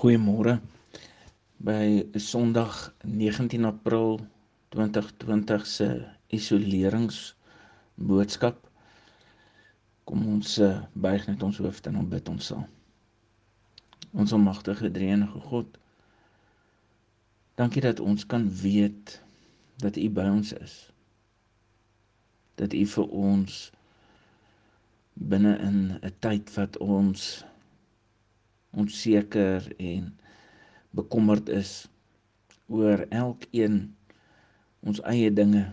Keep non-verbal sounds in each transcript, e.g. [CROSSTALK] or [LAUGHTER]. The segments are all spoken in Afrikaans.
Goeiemôre. By Sondag 19 April 2020 se isoleringsboodskap kom ons eh, buig net ons hoofde en bid ons saam. Ons almagtige Drie-enige God. Dankie dat ons kan weet dat U by ons is. Dat U vir ons binne in 'n tyd wat ons onseker en bekommerd is oor elkeen ons eie dinge,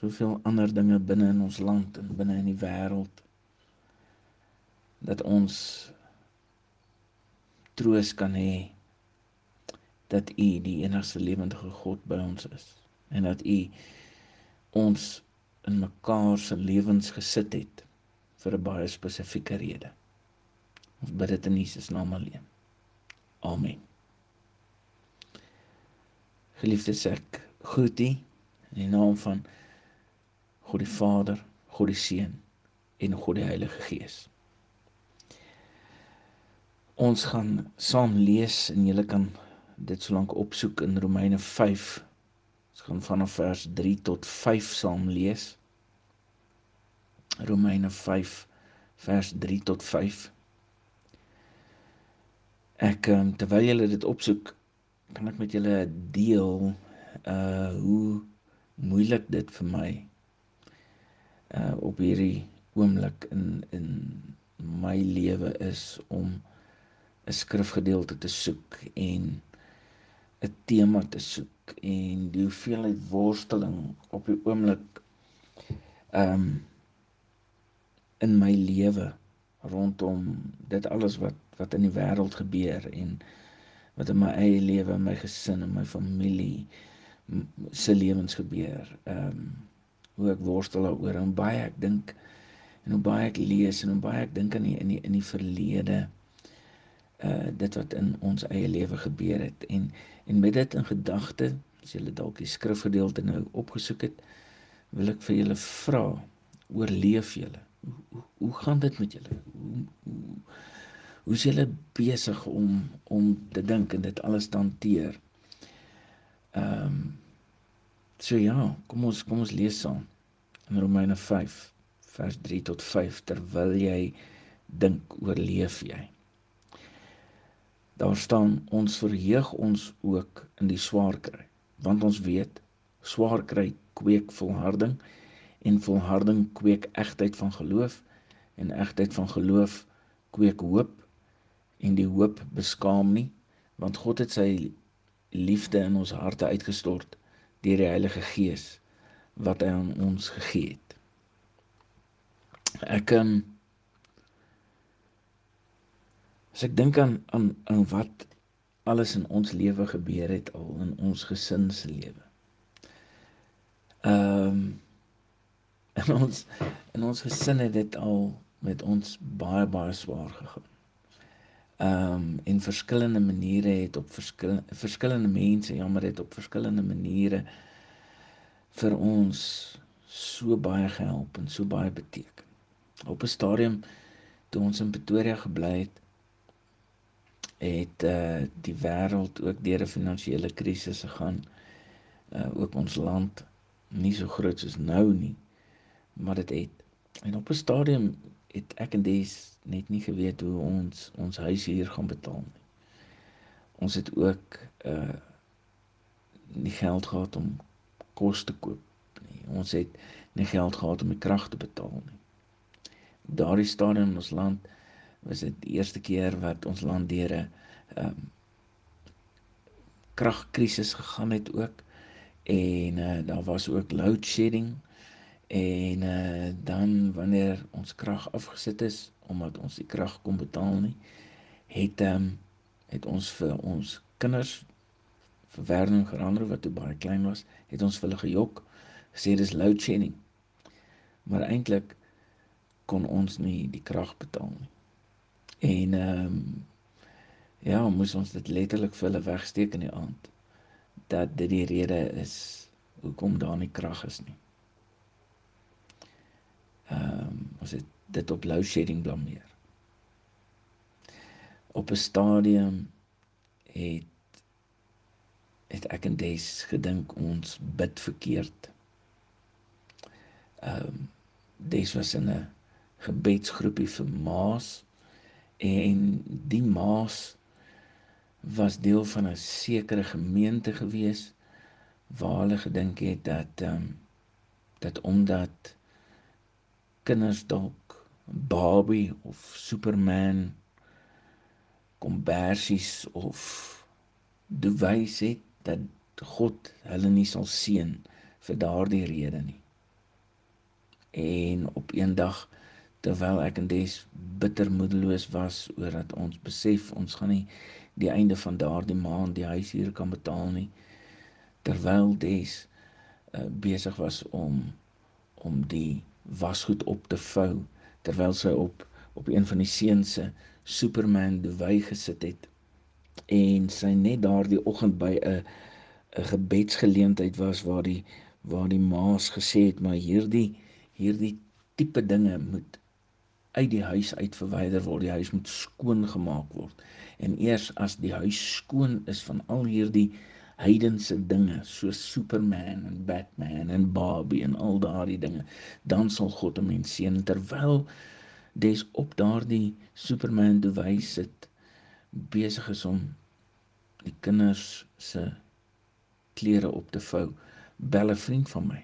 soveel ander dinge binne in ons land en binne in die wêreld dat ons troos kan hê dat U die enigste lewende God by ons is en dat U ons in mekaar se lewens gesit het vir 'n baie spesifieke rede. Ons bid dit in Jesus naam alleen. Amen. Geliefdes ek groet u in die naam van God die Vader, God die Seun en God die Heilige Gees. Ons gaan saam lees en julle kan dit solank opsoek in Romeine 5. Ons gaan vanaf vers 3 tot 5 saam lees. Romeine 5 vers 3 tot 5. Ek um, terwyl julle dit opsoek, kan ek met julle deel uh hoe moeilik dit vir my uh op hierdie oomblik in in my lewe is om 'n skrifgedeelte te soek en 'n tema te soek en die hoeveelheid worsteling op die oomblik um in my lewe rondom dit alles wat wat in die wêreld gebeur en wat in my eie lewe, my gesin en my familie se lewens gebeur. Ehm um, hoe ek worstel daaroor en baie ek dink en hoe baie ek lees en hoe baie ek dink aan die in die in die verlede uh dit wat in ons eie lewe gebeur het. En en met dit in gedagte as jy dalk die skrifgedeelte nou opgesoek het wil ek vir julle vra oorleef julle? Hoe, hoe, hoe gaan dit met julle? Hoe, hoe hoe is julle besig om om te dink en dit alles te hanteer? Ehm um, so ja, kom ons kom ons lees saam in Romeine 5 vers 3 tot 5 terwyl jy dink oor leef jy. Daar staan ons verheug ons ook in die swaar kry, want ons weet swaar kry kweek volharding en volharding kweek egtheid van geloof en egtheid van geloof kweek hoop en die hoop beskaam nie want God het sy liefde in ons harte uitgestort deur die Heilige Gees wat hy aan ons gegee het. Ek um, as ek dink aan aan aan wat alles in ons lewe gebeur het al in ons gesin se lewe. Ehm um, in ons in ons gesin het dit al met ons baie baie swaar gegaan ehm um, en verskillende maniere het op verskillende verskillende mense jammer het op verskillende maniere vir ons so baie gehelp en so baie beteken. Op 'n stadium toe ons in Pretoria gebly het, het eh uh, die wêreld ook deur 'n finansiële krisis gegaan. Eh uh, ook ons land nie so groot soos nou nie, maar dit het en op 'n stadium het ek en Des net nie geweet hoe ons ons huis hier gaan betaal nie. Ons het ook uh nie geld gehad om kos te koop nie. Ons het nie geld gehad om die krag te betaal nie. Daardie stadium in ons land was dit die eerste keer wat ons land deur 'n um kragkrisis gegaan het ook en uh, daar was ook load shedding En uh, dan wanneer ons krag afgesit is omdat ons die krag kon betaal nie, het ehm um, het ons vir ons kinders vir Werner Gerander wat toe baie klein was, het ons hulle gejok gesê dis load shedding. Maar eintlik kon ons nie die krag betaal nie. En ehm um, ja, moes ons dit letterlik vir hulle wegsteek in die aand dat dit die rede is hoekom daar nie krag is nie ehm um, ons het dit op load shedding blameer. Op 'n stadium het het ek en Des gedink ons bid verkeerd. Ehm um, Des was in 'n gebedsgroepie vir maas en die maas was deel van 'n sekere gemeente gewees waar hulle gedink het dat ehm um, dat omdat kinders dalk Barbie of Superman kombersies of bewys het dat God hulle nie sal seën vir daardie rede nie. En op eendag terwyl ek en Des bitter moedeloos was oor dat ons besef ons gaan nie die einde van daardie maand die huishuur kan betaal nie terwyl Des uh, besig was om om die wasgoed op te vou terwyl sy op op een van die seuns se Superman duwy gesit het en sy net daardie oggend by 'n 'n gebedsgeleentheid was waar die waar die maas gesê het maar hierdie hierdie tipe dinge moet uit die huis uit verwyder word. Die huis moet skoon gemaak word. En eers as die huis skoon is van al hierdie heidense dinge soos Superman en Batman en Barbie en al daardie dinge dan sal God 'n mens seën terwyl des op daardie Superman bewys sit besig is om die kinders se klere op te vou bel 'n vriend van my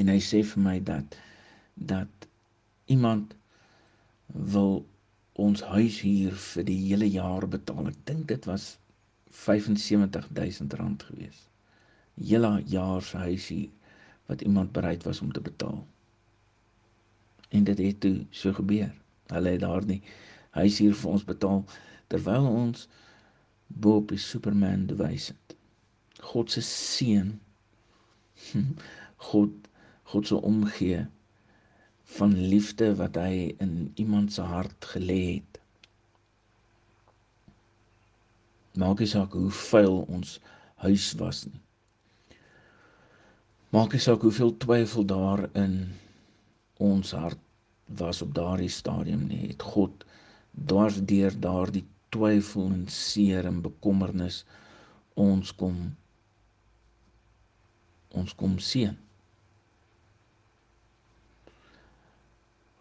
en hy sê vir my dat dat iemand wil ons huis hier vir die hele jaar betaal. Ek dink dit was 75000 rand gewees. Hele jaar se huis hier wat iemand bereid was om te betaal. En dit het toe so gebeur. Hulle het daardie huis hier vir ons betaal terwyl ons bo op die superman het God se seën [LAUGHS] God God se omgee van liefde wat hy in iemand se hart gelê het maak nie saak hoe vuil ons huis was nie maak nie saak hoeveel twyfel daar in ons hart was op daardie stadium nie het God dwars deur daardie twyfel en seer en bekommernis ons kom ons kom seën.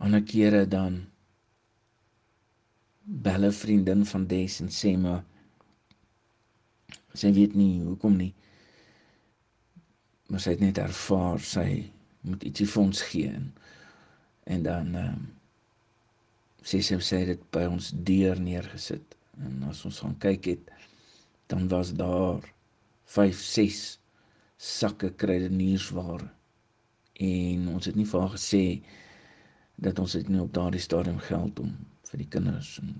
Ander kere dan belle vriendin van Des en sê maar sy weet nie hoekom nie. Maar sy het net ervaar sy moet ietsie vir ons gee en, en dan ehm um, sê sy sê dit by ons deur neergesit. En as ons gaan kyk het, dan was daar 5, 6 sakke kruideniersware. En ons het nie vir haar gesê dat ons dit nie op daardie stadium geld om vir die kinders en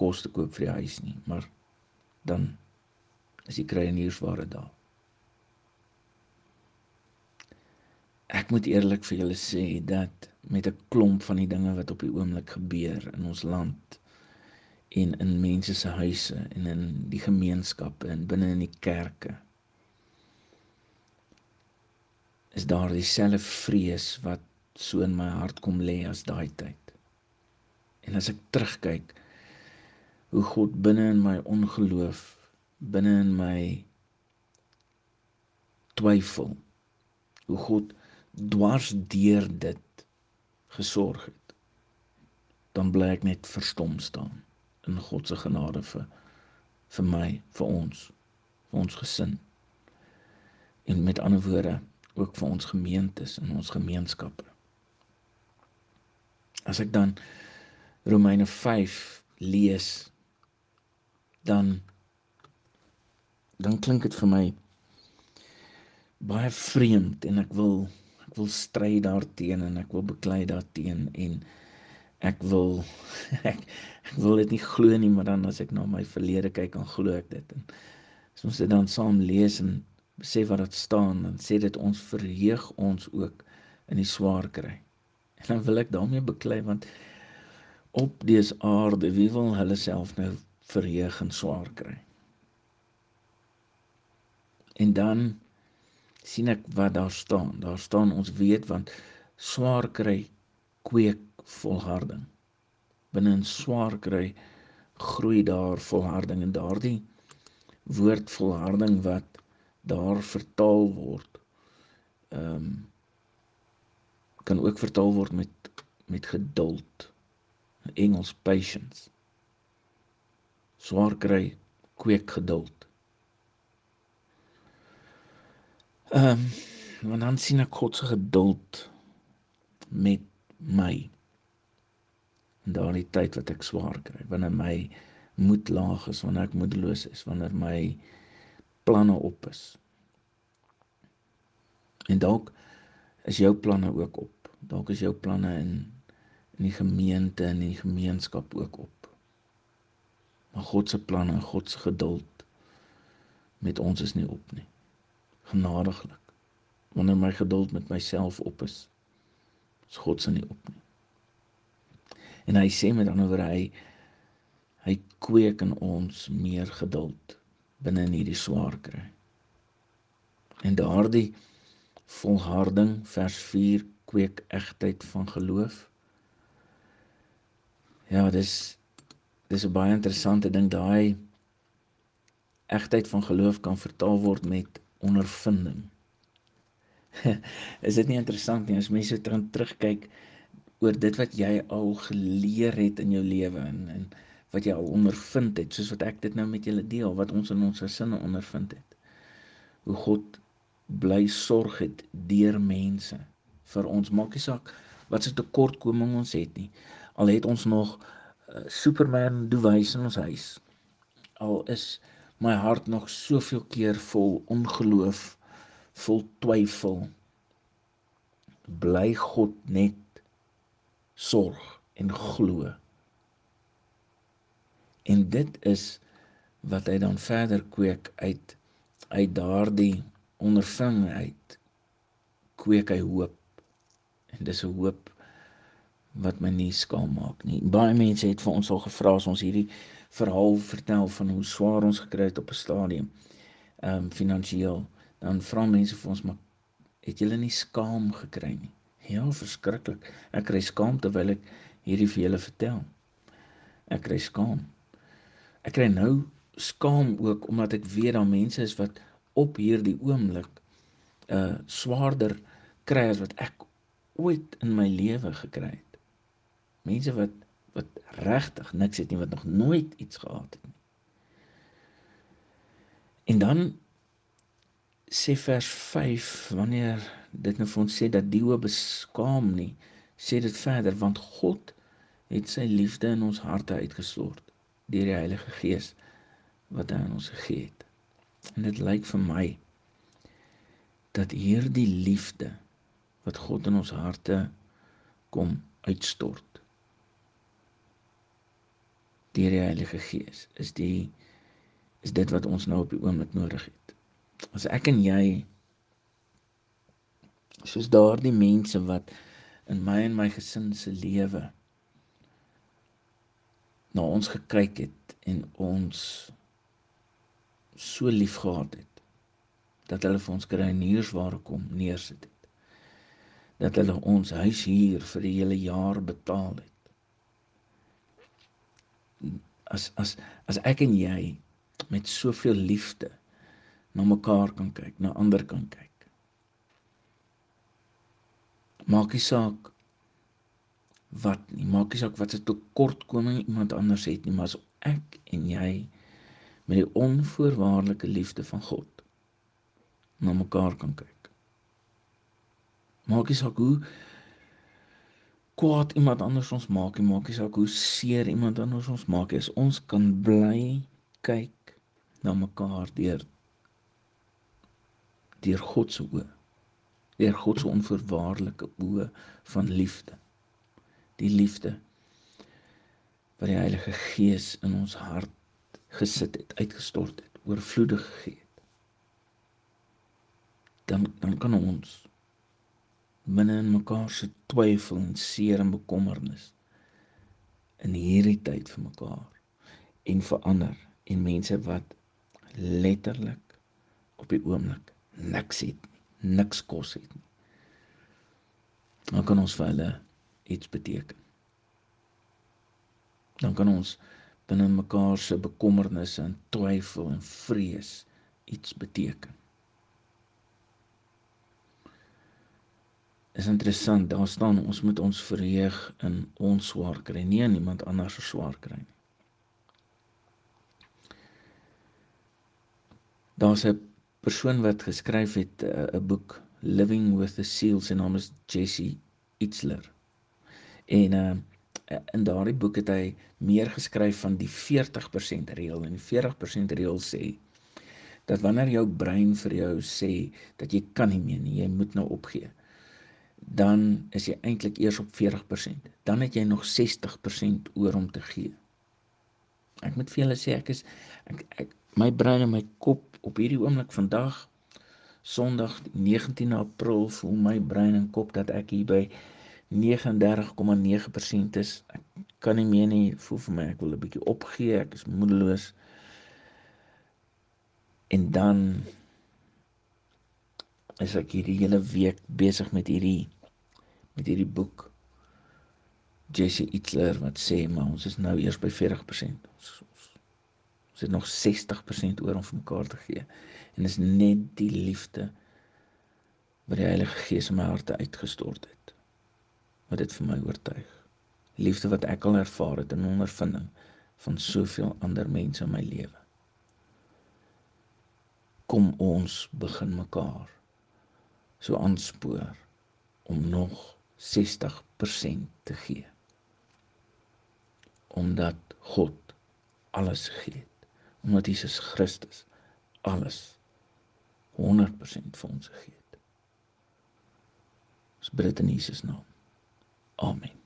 kos te koop vir die huis nie, maar dan is die kruideniersware daar. Ek moet eerlik vir julle sê dat met 'n klomp van die dinge wat op die oomblik gebeur in ons land en in mense se huise en in die gemeenskappe en binne in die kerke is daar dieselfde vrees wat so in my hart kom lê as daai tyd. En as ek terugkyk hoe God binne in my ongeloof, binne in my twyfel, hoe God dwars deur dit gesorg het, dan bly ek net verstom staan in God se genade vir vir my, vir ons, vir ons gesin. En met ander woorde, ook vir ons gemeentes en ons gemeenskappe. As ek dan Romeine 5 lees, dan dan klink dit vir my baie vreemd en ek wil ek wil stry daarteenoor en ek wil beklei daarteenoor en ek wil [LAUGHS] ek, ek wil dit nie glo nie, maar dan as ek na my verlede kyk, dan glo ek dit. En as ons dit dan saam lees en besef wat dit staan, dan sê dit ons verheug ons ook in die swaar kry. En dan wil ek daarmee beklei want op dese aarde, wie wil hulle self nou verheug en swaar kry? En dan sien ek wat daar staan. Daar staan ons weet want swaar kry kweek volharding. Binne in swaar kry groei daar volharding en daardie woord volharding wat daar vertaal word ehm um, kan ook vertaal word met met geduld. Engels patience. Swaar kry kweek geduld. Ehm um, want dan sien ek God se geduld met my. In daardie tyd wat ek swaar kry, wanneer my moed laag is, wanneer ek moedeloos is, wanneer my planne op is. En dalk is jou planne ook op. Dalk is jou planne in in die gemeente en in die gemeenskap ook op. Maar God se planne en God se geduld met ons is nie op nie. Genadiglik. Wanneer my geduld met myself op is, is God se nie op nie. En hy sê met ander woorde hy hy kweek in ons meer geduld binne in hierdie swaar kry. En daardie volharding vers 4 kweek egtheid van geloof. Ja, dis dis 'n baie interessante ding daai egtheid van geloof kan vertaal word met ondervinding. [LAUGHS] is dit nie interessant nie as mense terugkyk oor dit wat jy al geleer het in jou lewe en en wat jy al ondervind het soos wat ek dit nou met julle deel wat ons in ons gesinne ondervind het. Hoe God bly sorg het deur mense vir ons maak nie saak wat se tekortkoming ons het nie al het ons nog uh, superman dewys in ons huis al is my hart nog soveel keer vol ongeloof vol twyfel bly God net sorg en glo en dit is wat hy dan verder kweek uit uit daardie ondervinding uit kweek hy hoop. En dis 'n hoop wat my nie skaam maak nie. Baie mense het vir ons al gevra as ons hierdie verhaal vertel van hoe swaar ons gekry het op 'n stadium. Ehm um, finansiëel. Dan vra mense vir ons maar het julle nie skaam gekry nie? Ja, verskriklik. Ek kry skaam terwyl ek hierdie vir julle vertel. Ek kry skaam. Ek kry nou skaam ook omdat ek weet daar mense is wat op hierdie oomblik 'n uh, swaarder kry as wat ek ooit in my lewe gekry het. Mense wat wat regtig niks het nie wat nog nooit iets gehad het nie. En dan sê vers 5 wanneer dit nou vir ons sê dat die hoe beskaam nie, sê dit verder want God het sy liefde in ons harte uitgestort deur die Heilige Gees wat hy aan ons gegee het. En dit lyk vir my dat hierdie liefde wat God in ons harte kom uitstort deur die Heilige Gees is die is dit wat ons nou op die oomblik nodig het. As ek en jy soos daardie mense wat in my en my gesin se lewe na ons gekyk het en ons so lief gehad het dat hulle vir ons kruiniersware kom neersit het dat hulle ons huis hier vir die hele jaar betaal het as as as ek en jy met soveel liefde na mekaar kan kyk na ander kan kyk maak nie saak wat nie maak nie saak wat se tekortkoming iemand anders het nie maar as ek en jy met die onvoorwaardelike liefde van God na mekaar kan kyk. Maak nie saak hoe kwaad iemand anders ons maak nie, maak nie saak hoe seer iemand anders ons maak nie, as ons kan bly kyk na mekaar deur deur God se oë. Deur God se onvoorwaardelike oë van liefde. Die liefde wat die Heilige Gees in ons hart gesit het, uitgestort het, oorvloedig gegee het. Dan dan kan ons binne in mekaar se twyfel en seer en bekommernis in hierdie tyd vir mekaar en verander en mense wat letterlik op die oomblik niks het nie, niks kos het nie. Dan kan ons vir hulle iets beteken. Dan kan ons binne mekaar se bekommernisse en twyfel en vrees iets beteken. Is interessant, daar staan ons moet ons verheug in ons swaar kry, nie in iemand anders se swaar kry nie. Daar's 'n persoon wat geskryf het eh, 'n boek Living with the Seals en naam is Jesse Itzler. En uh in daardie boek het hy meer geskryf van die 40% reël en die 40% reël sê dat wanneer jou brein vir jou sê dat jy kan nie meer nie, jy moet nou opgee dan is jy eintlik eers op 40%. Dan het jy nog 60% oor om te gee. Ek moet vir julle sê ek is ek, ek my brein en my kop op hierdie oomblik vandag Sondag 19 April voel my brein en kop dat ek hier by 39,9% is. Ek kan nie meer nie, voel vir my ek wil 'n bietjie opgee, ek is moedeloos. En dan is ek hierdie hele week besig met hierdie met hierdie boek Jesse Itzler wat sê maar ons is nou eers by 40%. Ons, ons, ons het nog 60% oor om vir mekaar te gee. En is net die liefde wat die Heilige Gees in my hart uitgestort het. Wat dit vir my oortuig. Liefde wat ek al ervaar het in ondervinding van soveel ander mense in my lewe. Kom ons begin mekaar so aanspoor om nog 60% te gee. Omdat God alles gegee het. Omdat Jesus Christus alles 100% vir ons gegee het. Ons bid dit in Jesus naam. Amen.